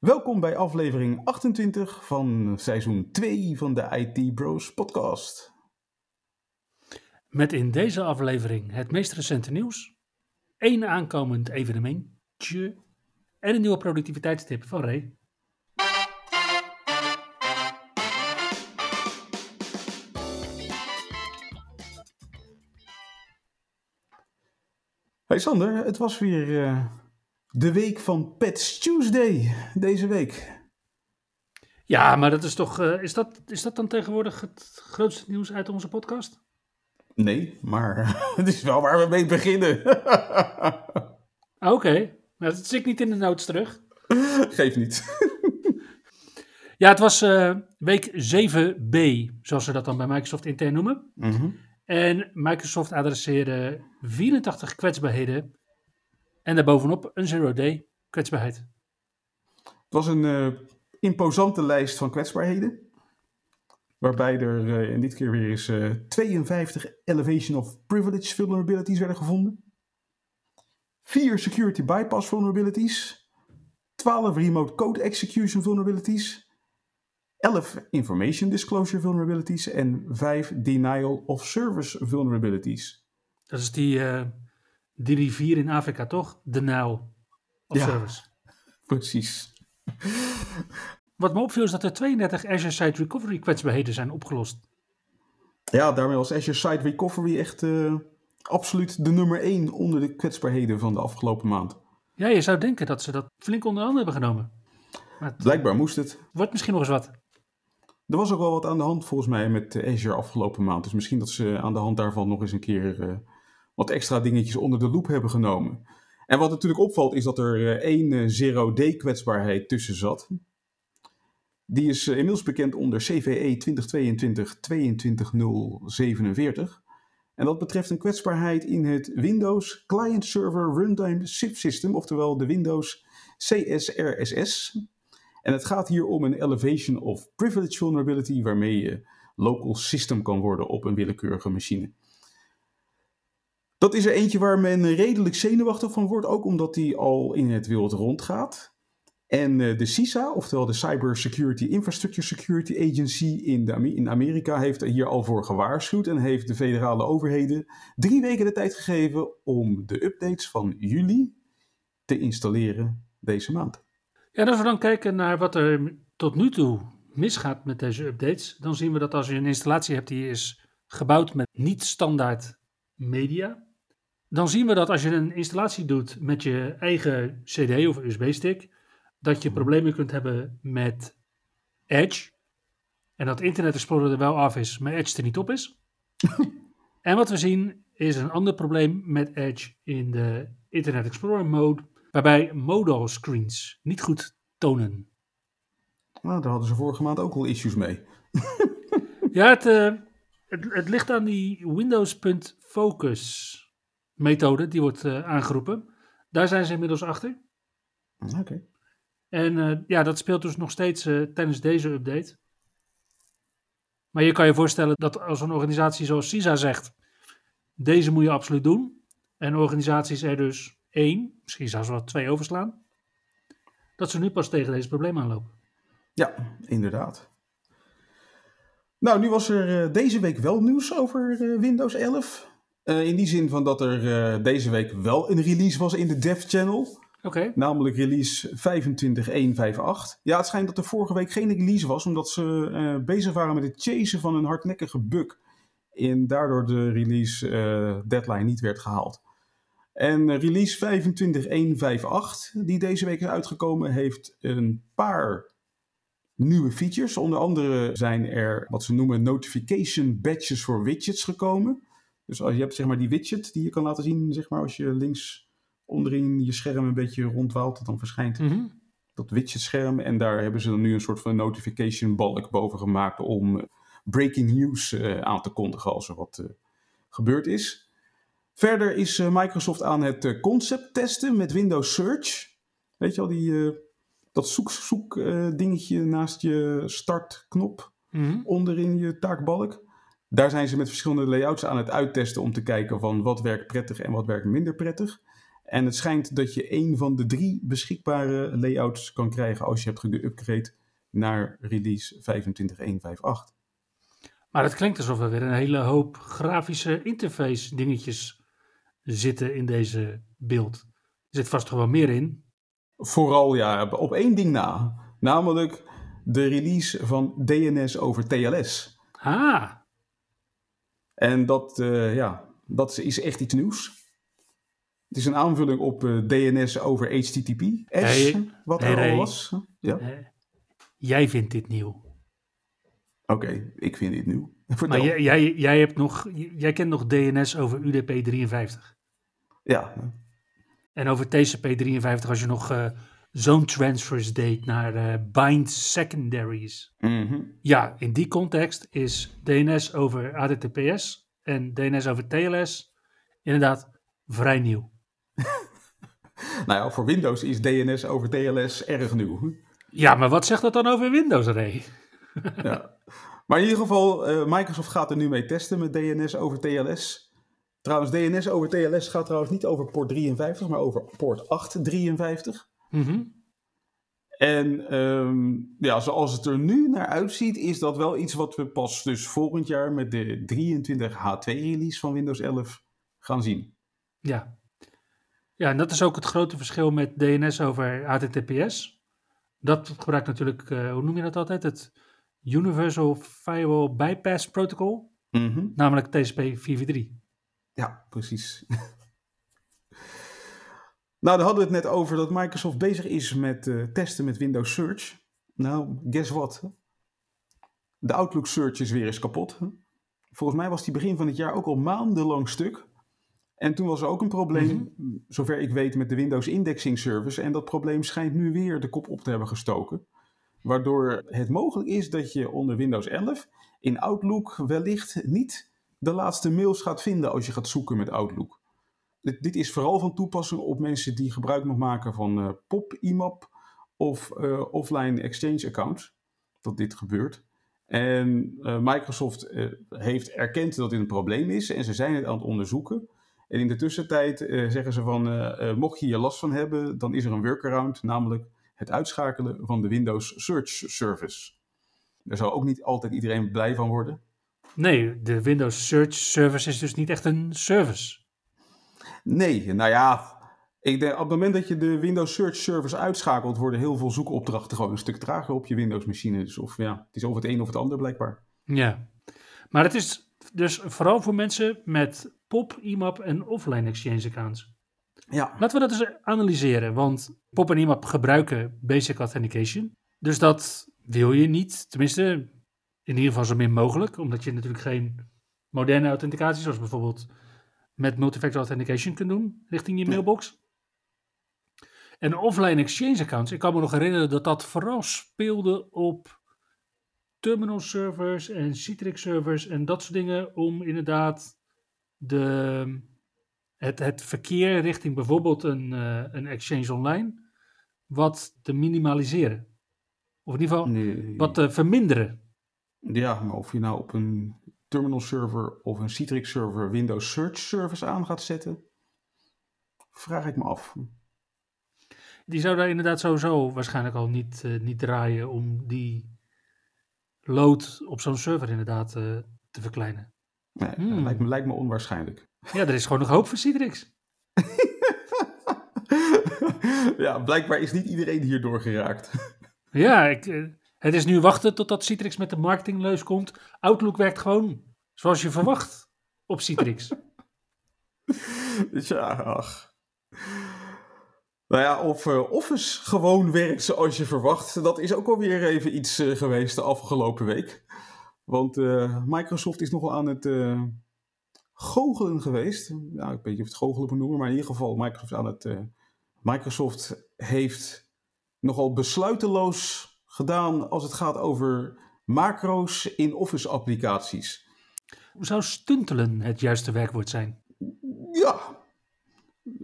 Welkom bij aflevering 28 van seizoen 2 van de IT Bros podcast. Met in deze aflevering het meest recente nieuws, één aankomend evenementje en een nieuwe productiviteitstip van Ray. Hey Sander, het was weer uh, de week van Pets Tuesday deze week. Ja, maar dat is toch, uh, is, dat, is dat dan tegenwoordig het grootste nieuws uit onze podcast? Nee, maar het is wel waar we mee beginnen. Oké, okay. nou, dat zit ik niet in de notes terug. Geef niet. ja, het was uh, week 7b, zoals ze dat dan bij Microsoft intern noemen. Mm -hmm. En Microsoft adresseerde 84 kwetsbaarheden en daarbovenop een zero-day kwetsbaarheid. Het was een uh, imposante lijst van kwetsbaarheden. Waarbij er uh, in dit keer weer eens uh, 52 elevation of privilege vulnerabilities werden gevonden. 4 security bypass vulnerabilities. 12 remote code execution vulnerabilities. 11 information disclosure vulnerabilities en 5 denial of service vulnerabilities. Dat is die, die rivier in Afrika, toch? Denial of Ja. service. Precies. Wat me opviel is dat er 32 Azure Site Recovery kwetsbaarheden zijn opgelost. Ja, daarmee was Azure Site Recovery echt uh, absoluut de nummer 1 onder de kwetsbaarheden van de afgelopen maand. Ja, je zou denken dat ze dat flink onder handen hebben genomen. Maar Blijkbaar moest het. wordt misschien nog eens wat. Er was ook wel wat aan de hand volgens mij met eh, Azure afgelopen maand. Dus misschien dat ze aan de hand daarvan nog eens een keer uh, wat extra dingetjes onder de loep hebben genomen. En wat natuurlijk opvalt is dat er uh, één uh, zero-day kwetsbaarheid tussen zat. Die is uh, inmiddels bekend onder CVE 2022-22047. En dat betreft een kwetsbaarheid in het Windows Client Server Runtime Subsystem, oftewel de Windows CSRSS. En het gaat hier om een elevation of privilege vulnerability waarmee je local system kan worden op een willekeurige machine. Dat is er eentje waar men redelijk zenuwachtig van wordt, ook omdat die al in het wild rondgaat. En de CISA, oftewel de Cyber Security Infrastructure Security Agency in, de, in Amerika, heeft er hier al voor gewaarschuwd en heeft de federale overheden drie weken de tijd gegeven om de updates van juli te installeren deze maand. Ja, als we dan kijken naar wat er tot nu toe misgaat met deze updates, dan zien we dat als je een installatie hebt die is gebouwd met niet standaard media, dan zien we dat als je een installatie doet met je eigen CD of USB-stick, dat je problemen kunt hebben met Edge. En dat Internet Explorer er wel af is, maar Edge er niet op is. en wat we zien is een ander probleem met Edge in de Internet Explorer mode, waarbij modal screens niet goed tonen. Nou, daar hadden ze vorige maand ook al issues mee. ja, het, uh, het, het, ligt aan die Windows.focus methode, die wordt uh, aangeroepen. Daar zijn ze inmiddels achter. Oké. Okay. En uh, ja, dat speelt dus nog steeds tijdens deze update. Maar je kan je voorstellen dat als een organisatie zoals CISA zegt, deze moet je absoluut doen. En organisaties er dus één, misschien zelfs wel twee overslaan. Dat ze nu pas tegen deze problemen aanlopen. Ja, inderdaad. Nou, nu was er deze week wel nieuws over Windows 11. Uh, in die zin van dat er deze week wel een release was in de Dev Channel. Oké. Okay. Namelijk release 25158. Ja, het schijnt dat er vorige week geen release was, omdat ze bezig waren met het chasen van een hardnekkige bug. En daardoor de release deadline niet werd gehaald. En release 25158, die deze week is uitgekomen, heeft een paar nieuwe features. Onder andere zijn er wat ze noemen notification badges voor widgets gekomen. Dus als je hebt zeg maar die widget die je kan laten zien, zeg maar als je links onderin je scherm een beetje rondwaalt, dan verschijnt mm -hmm. dat widgetscherm. En daar hebben ze dan nu een soort van notification balk boven gemaakt om breaking news aan te kondigen als er wat gebeurd is. Verder is Microsoft aan het concept testen met Windows Search. Weet je al, die, dat zoek, zoek dingetje naast je startknop Mhm. onderin je taakbalk. Daar zijn ze met verschillende layouts aan het uittesten om te kijken van wat werkt prettig en wat werkt minder prettig. En het schijnt dat je één van de drie beschikbare layouts kan krijgen als je hebt geüpgrade naar release 25.158. Maar het klinkt alsof er weer een hele hoop grafische interface dingetjes zitten in deze beeld. Er zit vast toch wel meer in. Vooral ja, op één ding na. Namelijk de release van DNS over TLS. Ah, En dat, eh, ja, dat is echt iets nieuws. Het is een aanvulling op eh, DNS over HTTP. Hey, wat hey, er hey. al was. Ja? Oké, eh, jij vindt dit nieuw. ik vind dit nieuw. Maar jij, jij, jij, hebt nog, jij kent nog DNS over UDP 53. Ja, En over TCP 53 als je nog zone transfers deed naar eh, bind secondaries. mhm. Ja, in die context is DNS over HTTPS en DNS over TLS inderdaad vrij nieuw. nou ja, voor Windows is DNS over TLS erg nieuw. Ja, maar wat zegt dat dan over Windows, Ray? ja. Maar in ieder geval, eh, Microsoft gaat er nu mee testen met DNS over TLS. Trouwens, DNS over TLS gaat trouwens niet over port 53, maar over port 853. Mhm. En ehm, ja, zoals het er nu naar uitziet, is dat wel iets wat we pas dus volgend jaar met de 23H2-release van Windows 11 gaan zien. Ja. Ja, en dat is ook het grote verschil met DNS over HTTPS. Dat gebruikt natuurlijk, eh, hoe noem je dat altijd? Het Universal Firewall Bypass Protocol, Mhm. namelijk TCP 443. Ja, precies. nou, dan hadden we het net over dat Microsoft bezig is met eh, testen met Windows Search. Nou, guess what? De Outlook Search is weer eens kapot. Volgens mij was die begin van het jaar ook al maandenlang stuk. En toen was er ook een probleem, zover ik weet, met de Windows Indexing Service. En dat probleem schijnt nu weer de kop op te hebben gestoken. Waardoor het mogelijk is dat je onder Windows 11 in Outlook wellicht niet de laatste mails gaat vinden als je gaat zoeken met Outlook. Dit, dit is vooral van toepassing op mensen die gebruik nog maken van eh, POP, IMAP of eh, offline exchange accounts. Dat dit gebeurt. En eh, Microsoft heeft erkend dat dit een probleem is en ze zijn het aan het onderzoeken. En in de tussentijd zeggen ze van, mocht je hier last van hebben, dan is er een workaround, namelijk het uitschakelen van de Windows Search Service. Daar zou ook niet altijd iedereen blij van worden. Nee, de Windows Search Service is dus niet echt een service. Nee, nou ja, ik denk, op het moment dat je de Windows Search Service uitschakelt, worden heel veel zoekopdrachten gewoon een stuk trager op je Windows-machine. Dus of ja, het is of het een of het ander blijkbaar. Ja, maar het is dus vooral voor mensen met POP, IMAP en offline exchange accounts. Ja, Laten we dat eens analyseren, want POP en IMAP gebruiken basic authentication. Dus dat wil je niet, tenminste in ieder geval zo min mogelijk, omdat je natuurlijk geen moderne authenticatie, zoals bijvoorbeeld met multifactor authentication kunt doen richting je mailbox. En offline exchange accounts, ik kan me nog herinneren dat dat vooral speelde op terminal servers en Citrix servers en dat soort dingen om inderdaad de, het, het verkeer richting bijvoorbeeld een, eh, een exchange online wat te minimaliseren. Of in ieder geval nee, wat te verminderen. ja, maar of je nou op een terminal server of een Citrix server Windows Search Service aan gaat zetten, vraag ik me af. Die zou daar inderdaad sowieso waarschijnlijk al niet, eh, niet draaien om die load op zo'n server inderdaad eh, te verkleinen. Nee, Hmm. lijkt, me, lijkt me onwaarschijnlijk. Ja, er is gewoon nog hoop voor Citrix. ja, blijkbaar is niet iedereen hierdoor geraakt. Ja, ik, eh, het is nu wachten totdat Citrix met de marketingleus komt. Outlook werkt gewoon zoals je verwacht op Citrix. Ja, ach. Nou ja, of eh, Office gewoon werkt zoals je verwacht. Dat is ook alweer even iets eh, geweest de afgelopen week. Want eh, Microsoft is nogal aan het goochelen geweest. Nou, ik weet niet of het goochelen moet noemen, maar in ieder geval Microsoft aan het... Microsoft heeft nogal besluiteloos gedaan als het gaat over macro's in Office applicaties. Zou stuntelen het juiste werkwoord zijn? Ja,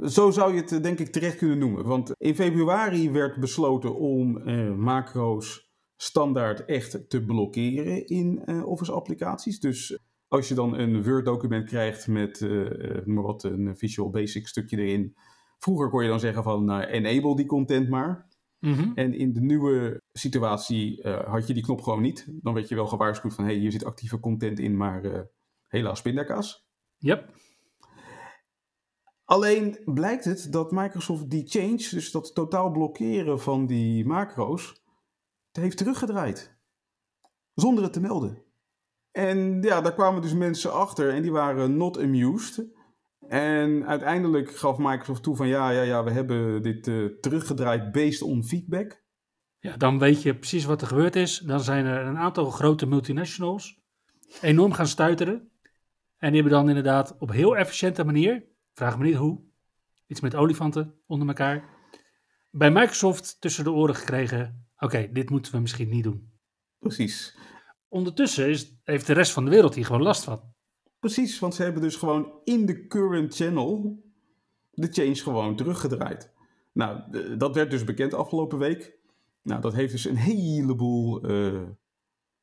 zo zou je het eh, denk ik terecht kunnen noemen. Want in februari werd besloten om eh, macro's standaard echt te blokkeren in eh, Office applicaties. Dus als je dan een Word document krijgt met noem maar wat, een Visual Basic stukje erin. Vroeger kon je dan zeggen van enable die content maar. Mhm. En in de nieuwe situatie uh, had je die knop gewoon niet. Dan werd je wel gewaarschuwd van, hé, hey, hier zit actieve content in, maar uh, helaas pindakaas. Yep. Alleen blijkt het dat Microsoft die change, dus dat totaal blokkeren van die macro's, heeft teruggedraaid. Zonder het te melden. En ja, daar kwamen dus mensen achter en die waren not amused. En uiteindelijk gaf Microsoft toe van ja, ja, ja, we hebben dit uh, teruggedraaid based on feedback. Ja, dan weet je precies wat er gebeurd is. Dan zijn er een aantal grote multinationals enorm gaan stuiteren. En die hebben dan inderdaad op heel efficiënte manier, vraag me niet hoe, iets met olifanten onder elkaar, bij Microsoft tussen de oren gekregen. Oké, okay, dit moeten we misschien niet doen. Precies. Ondertussen is, heeft de rest van de wereld hier gewoon last van. Precies, want ze hebben dus gewoon in de current channel de change gewoon teruggedraaid. Nou, dat werd dus bekend afgelopen week. Nou, dat heeft dus een heleboel uh,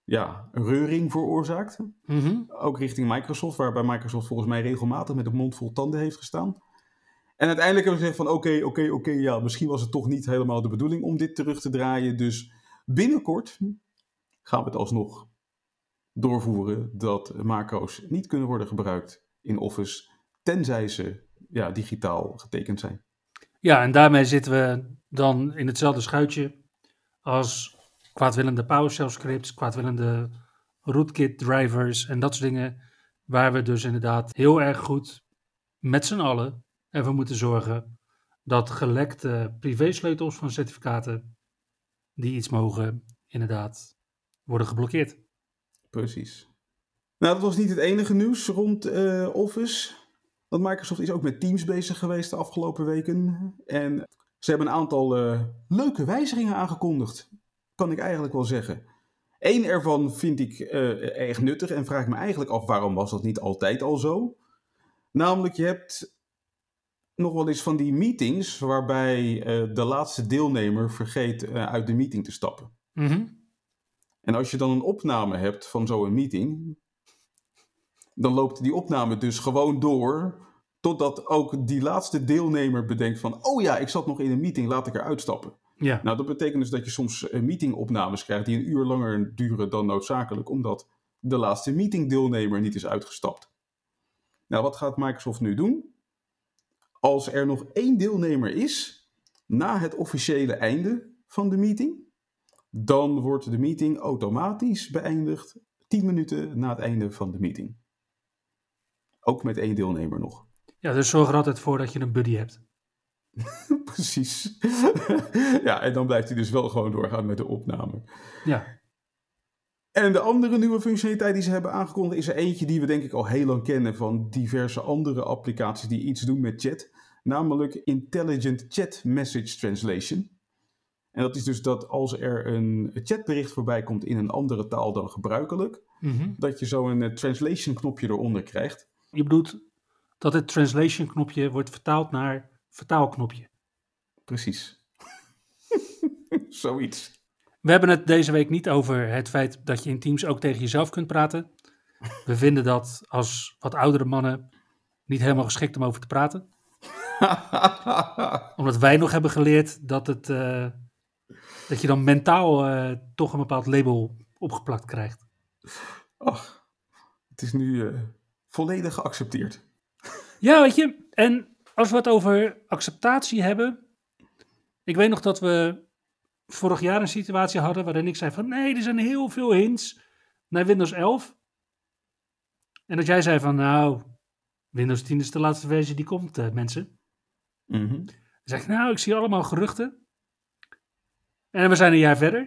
ja, reuring veroorzaakt. Mm -hmm. Ook richting Microsoft, waarbij Microsoft volgens mij regelmatig met een mond vol tanden heeft gestaan. En uiteindelijk hebben ze gezegd van oké, okay, oké, okay, oké, okay, ja, misschien was het toch niet helemaal de bedoeling om dit terug te draaien. Dus binnenkort gaan we het alsnog doorvoeren dat macro's niet kunnen worden gebruikt in Office, tenzij ze ja, digitaal getekend zijn. Ja, en daarmee zitten we dan in hetzelfde schuitje als kwaadwillende PowerShell scripts, kwaadwillende rootkit drivers en dat soort dingen, waar we dus inderdaad heel erg goed met z'n allen ervoor moeten zorgen dat gelekte privésleutels van certificaten die iets mogen, inderdaad worden geblokkeerd. Precies. Nou, dat was niet het enige nieuws rond uh, Office. Want Microsoft is ook met Teams bezig geweest de afgelopen weken. En ze hebben een aantal uh, leuke wijzigingen aangekondigd. Kan ik eigenlijk wel zeggen. Eén ervan vind ik uh, erg nuttig en vraag me eigenlijk af waarom was dat niet altijd al zo. Namelijk, je hebt nog wel eens van die meetings waarbij de laatste deelnemer vergeet uit de meeting te stappen. Mm. En als je dan een opname hebt van zo'n meeting, dan loopt die opname dus gewoon door totdat ook die laatste deelnemer bedenkt van, oh ja, ik zat nog in een meeting, laat ik eruit stappen. Ja. Nou, dat betekent dus dat je soms meetingopnames krijgt die een uur langer duren dan noodzakelijk, omdat de laatste meetingdeelnemer niet is uitgestapt. Nou, wat gaat Microsoft nu doen? Als er nog één deelnemer is na het officiële einde van de meeting, dan wordt de meeting automatisch beëindigd 10 minuten na het einde van de meeting. Ook met één deelnemer nog. Ja, dus zorg er altijd voor dat je een buddy hebt. Precies. ja, en dan blijft hij dus wel gewoon doorgaan met de opname. Ja. En de andere nieuwe functionaliteit die ze hebben aangekondigd is er eentje die we denk ik al heel lang kennen van diverse andere applicaties die iets doen met chat. Namelijk Intelligent Chat Message Translation. En dat is dus dat als er een chatbericht voorbij komt in een andere taal dan gebruikelijk, mm -hmm. dat je zo een uh, translation knopje eronder krijgt. Je bedoelt dat het translation knopje wordt vertaald naar vertaalknopje. Precies. Zoiets. We hebben het deze week niet over het feit dat je in Teams ook tegen jezelf kunt praten. We vinden dat als wat oudere mannen niet helemaal geschikt om over te praten. Omdat wij nog hebben geleerd dat, het, uh, dat je dan mentaal uh, toch een bepaald label opgeplakt krijgt. Ach, het is nu uh, volledig geaccepteerd. Ja, weet je, en als we het over acceptatie hebben. Ik weet nog dat we vorig jaar een situatie hadden waarin ik zei van nee, er zijn heel veel hints naar Windows 11. En dat jij zei van nou, Windows 10 is de laatste versie die komt, uh, mensen. Mm -hmm. Dan zeg ik nou, ik zie allemaal geruchten. En we zijn een jaar verder.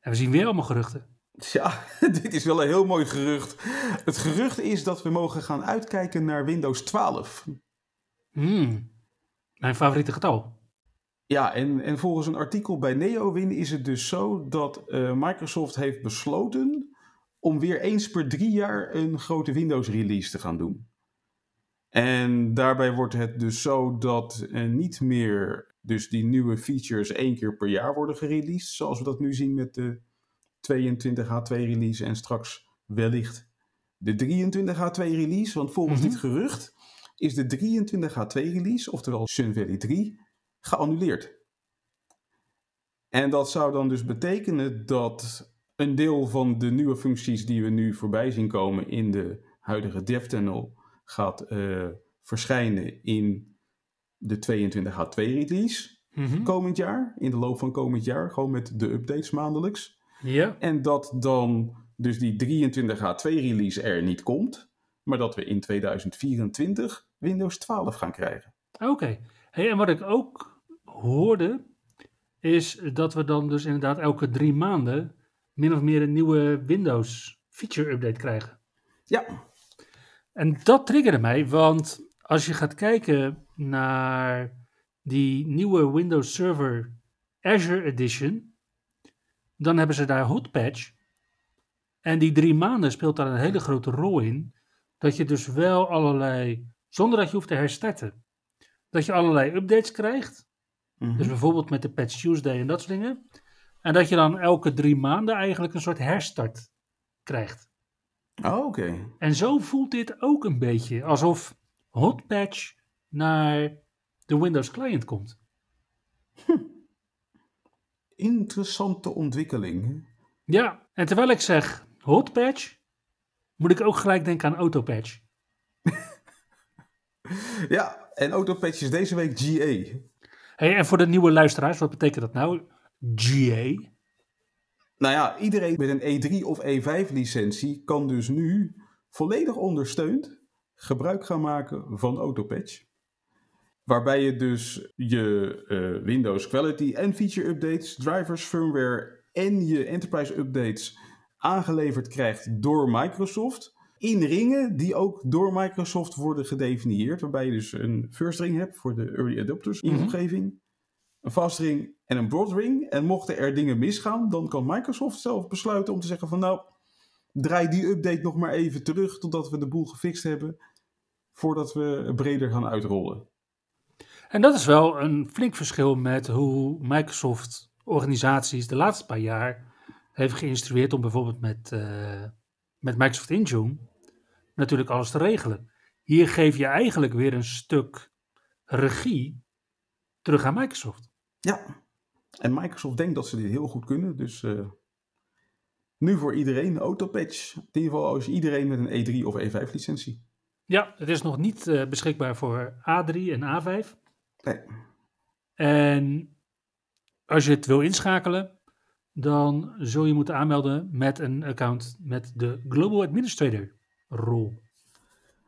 En we zien weer allemaal geruchten. Ja, dit is wel een heel mooi gerucht. Het gerucht is dat we mogen gaan uitkijken naar Windows 12. Hmm, mijn favoriete getal. Ja, en, en volgens een artikel bij NeoWin is het dus zo dat uh, Microsoft heeft besloten om weer eens per drie jaar een grote Windows release te gaan doen. En daarbij wordt het dus zo dat uh, niet meer dus die nieuwe features één keer per jaar worden gereleased, zoals we dat nu zien met de 22H2 release en straks wellicht de 23H2 release. Want volgens mm -hmm. dit gerucht is de 23H2 release, oftewel Sun Valley 3, geannuleerd. En dat zou dan dus betekenen dat een deel van de nieuwe functies die we nu voorbij zien komen in de huidige DevTunnel gaat uh, verschijnen in de 22H2 release mm -hmm. komend jaar, in de loop van komend jaar, gewoon met de updates maandelijks. Ja. En dat dan dus die 23H2 release er niet komt, maar dat we in 2024 Windows 12 gaan krijgen. Oké. Okay. Hey, en wat ik ook hoorde, is dat we dan dus inderdaad elke drie maanden min of meer een nieuwe Windows feature update krijgen. Ja. En dat triggerde mij, want als je gaat kijken naar die nieuwe Windows Server Azure Edition, dan hebben ze daar Hotpatch. En die drie maanden speelt daar een hele grote rol in. Dat je dus wel allerlei, zonder dat je hoeft te herstarten, dat je allerlei updates krijgt. Mm -hmm. Dus bijvoorbeeld met de Patch Tuesday en dat soort dingen. En dat je dan elke drie maanden eigenlijk een soort herstart krijgt. Oh, oké. Okay. En zo voelt dit ook een beetje alsof Hotpatch naar de Windows client komt. Hm. Interessante ontwikkeling. Ja, en terwijl ik zeg Hotpatch, moet ik ook gelijk denken aan Autopatch. ja, en Autopatch is deze week GA. Hey, en voor de nieuwe luisteraars, wat betekent dat nou? GA? Nou ja, iedereen met een E3 of E5 licentie kan dus nu volledig ondersteund gebruik gaan maken van Autopatch. Waarbij je dus je uh, Windows Quality en Feature Updates, drivers, firmware en je Enterprise Updates aangeleverd krijgt door Microsoft. In ringen die ook door Microsoft worden gedefinieerd. Waarbij je dus een first ring hebt voor de early adopters in mm-hmm. omgeving. Een fast ring en een broad ring. En mochten er dingen misgaan, dan kan Microsoft zelf besluiten om te zeggen van nou, draai die update nog maar even terug totdat we de boel gefixt hebben. Voordat we breder gaan uitrollen. En dat is wel een flink verschil met hoe Microsoft organisaties de laatste paar jaar heeft geïnstrueerd om bijvoorbeeld met, uh, met Microsoft Intune natuurlijk alles te regelen. Hier geef je eigenlijk weer een stuk regie terug aan Microsoft. Ja, en Microsoft denkt dat ze dit heel goed kunnen, dus uh, nu voor iedereen autopatch. In ieder geval als iedereen met een E3 of E5 licentie. Ja, het is nog niet uh, beschikbaar voor A3 en A5. Nee. En als je het wil inschakelen, dan zul je moeten aanmelden met een account met de Global Administrator rol.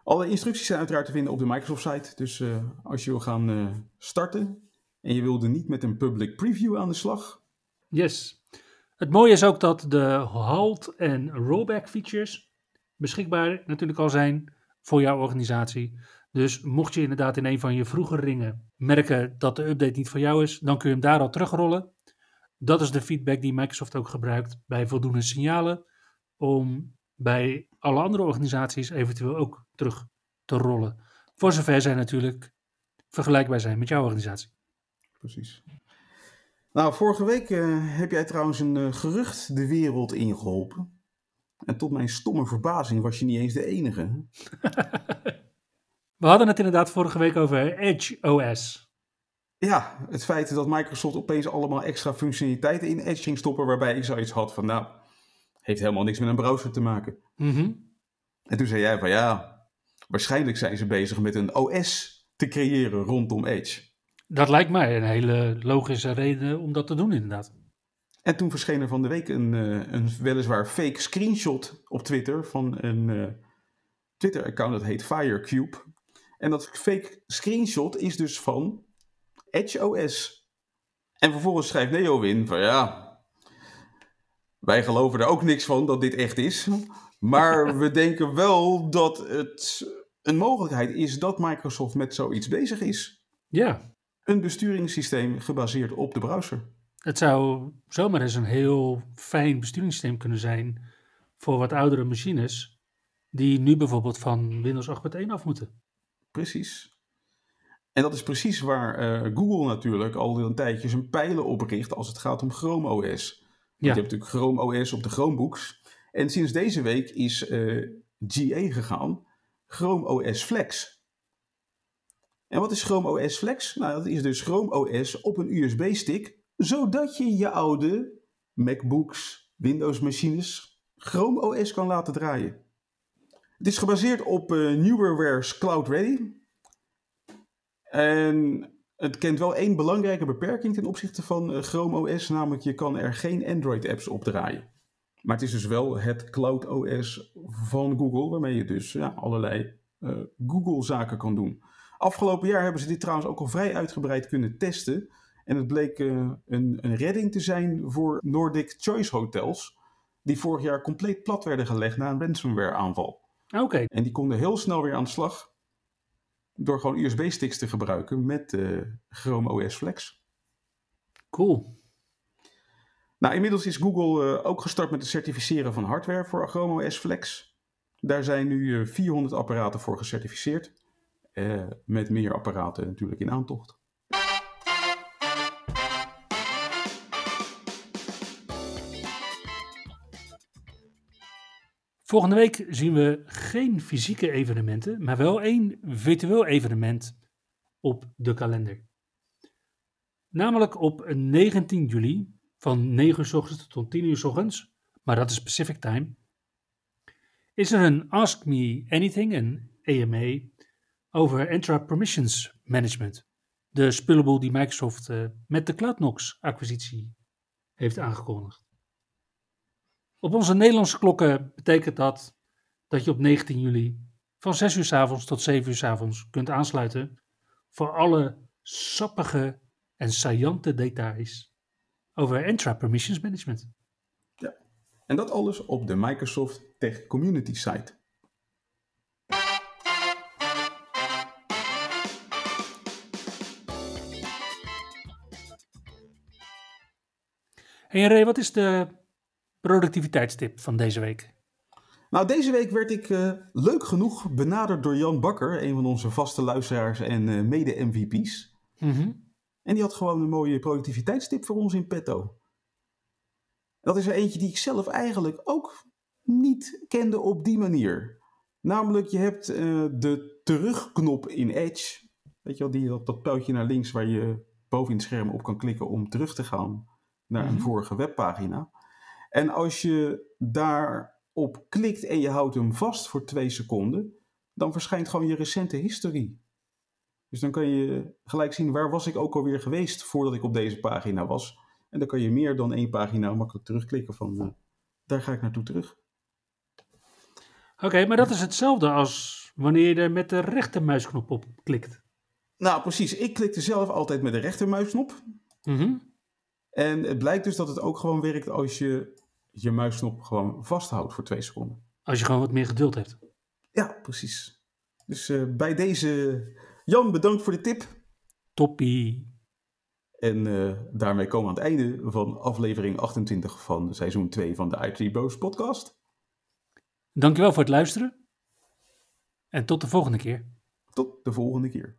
Alle instructies zijn uiteraard te vinden op de Microsoft site. Dus uh, als je wil gaan starten en je wilde niet met een public preview aan de slag. Yes. Het mooie is ook dat de halt en rollback features beschikbaar natuurlijk al zijn voor jouw organisatie. Dus mocht je inderdaad in een van je vroege ringen merken dat de update niet voor jou is, dan kun je hem daar al terugrollen. Dat is de feedback die Microsoft ook gebruikt bij voldoende signalen om bij alle andere organisaties eventueel ook terug te rollen. Voor zover zij natuurlijk vergelijkbaar zijn met jouw organisatie. Precies. Nou, vorige week uh, heb jij trouwens een uh, gerucht de wereld ingeholpen. En tot mijn stomme verbazing was je niet eens de enige. We hadden het inderdaad vorige week over Edge OS. Ja, het feit dat Microsoft opeens allemaal extra functionaliteiten in Edge ging stoppen, waarbij ik zoiets had van, nou, heeft helemaal niks met een browser te maken. Mm -hmm. En toen zei jij van, ja, waarschijnlijk zijn ze bezig met een OS te creëren rondom Edge. Dat lijkt mij een hele logische reden om dat te doen, inderdaad. En toen verscheen er van de week een, uh, een weliswaar fake screenshot op Twitter van een uh, Twitter-account dat heet Firecube. En dat fake screenshot is dus van Edge OS. En vervolgens schrijft NeoWin van ja, wij geloven er ook niks van dat dit echt is. Maar we denken wel dat het een mogelijkheid is dat Microsoft met zoiets bezig is. Ja. Een besturingssysteem gebaseerd op de browser. Het zou zomaar eens een heel fijn besturingssysteem kunnen zijn voor wat oudere machines, die nu bijvoorbeeld van Windows 8.1 af moeten. Precies. En dat is precies waar uh, Google natuurlijk al een tijdje zijn pijlen op richt als het gaat om Chrome OS. Want Je hebt natuurlijk Chrome OS op de Chromebooks. En sinds deze week is uh, GA gegaan, Chrome OS Flex. En wat is Chrome OS Flex? Nou, dat is dus Chrome OS op een USB-stick, zodat je je oude MacBooks, Windows-machines Chrome OS kan laten draaien. Het is gebaseerd op uh, Newerware's Cloud Ready. En het kent wel één belangrijke beperking ten opzichte van uh, Chrome OS, namelijk je kan er geen Android-apps op draaien. Maar het is dus wel het Cloud OS van Google, waarmee je dus ja, allerlei uh, Google-zaken kan doen. Afgelopen jaar hebben ze dit trouwens ook al vrij uitgebreid kunnen testen. En het bleek uh, een, een, redding te zijn voor Nordic Choice Hotels, die vorig jaar compleet plat werden gelegd na een ransomware-aanval. Oké. En die konden heel snel weer aan de slag door gewoon USB-sticks te gebruiken met uh, Chrome OS Flex. Cool. Nou, inmiddels is Google uh, ook gestart met het certificeren van hardware voor Chrome OS Flex. Daar zijn nu uh, 400 apparaten voor gecertificeerd. Uh, met meer apparaten natuurlijk in aantocht. Volgende week zien we geen fysieke evenementen, maar wel één virtueel evenement op de kalender. Namelijk op 19 juli van 9 uur s ochtends tot 10 uur s ochtends, maar dat is Pacific Time, is er een Ask Me Anything, een AMA, over Entra Permissions Management. De spullenboel die Microsoft uh, met de CloudNox acquisitie heeft aangekondigd. Op onze Nederlandse klokken betekent dat dat je op 19 juli van 6 uur s avonds tot 7 uur s avonds kunt aansluiten voor alle sappige en saillante details over Entra Permissions Management. Ja, en dat alles op de Microsoft Tech Community site. Hey Ray, wat is de productiviteitstip van deze week? Nou, deze week werd ik uh, leuk genoeg benaderd door Jan Bakker, een van onze vaste luisteraars en uh, mede-MVP's. Mm -hmm. En die had gewoon een mooie productiviteitstip voor ons in petto. Dat is er eentje die ik zelf eigenlijk ook niet kende op die manier. Namelijk, je hebt uh, de terugknop in Edge. Weet je wel, die, dat, dat pijltje naar links waar je boven in het scherm op kan klikken om terug te gaan naar mm -hmm. een vorige webpagina. En als je daarop klikt en je houdt hem vast voor twee seconden, dan verschijnt gewoon je recente historie. Dus dan kan je gelijk zien waar was ik ook alweer geweest voordat ik op deze pagina was. En dan kan je meer dan één pagina makkelijk terugklikken van uh, daar ga ik naartoe terug. Oké, okay, maar dat is hetzelfde als wanneer je er met de rechtermuisknop op klikt. Nou, precies. Ik klikte zelf altijd met de rechtermuisknop. Mm -hmm. En het blijkt dus dat het ook gewoon werkt als je je muisknop gewoon vasthoudt voor twee seconden. Als je gewoon wat meer geduld hebt. Ja, precies. Dus uh, bij deze, Jan, bedankt voor de tip. Toppie. En uh, daarmee komen we aan het einde van aflevering 28 van seizoen 2 van de IT Bros podcast. Dankjewel voor het luisteren. En tot de volgende keer. Tot de volgende keer.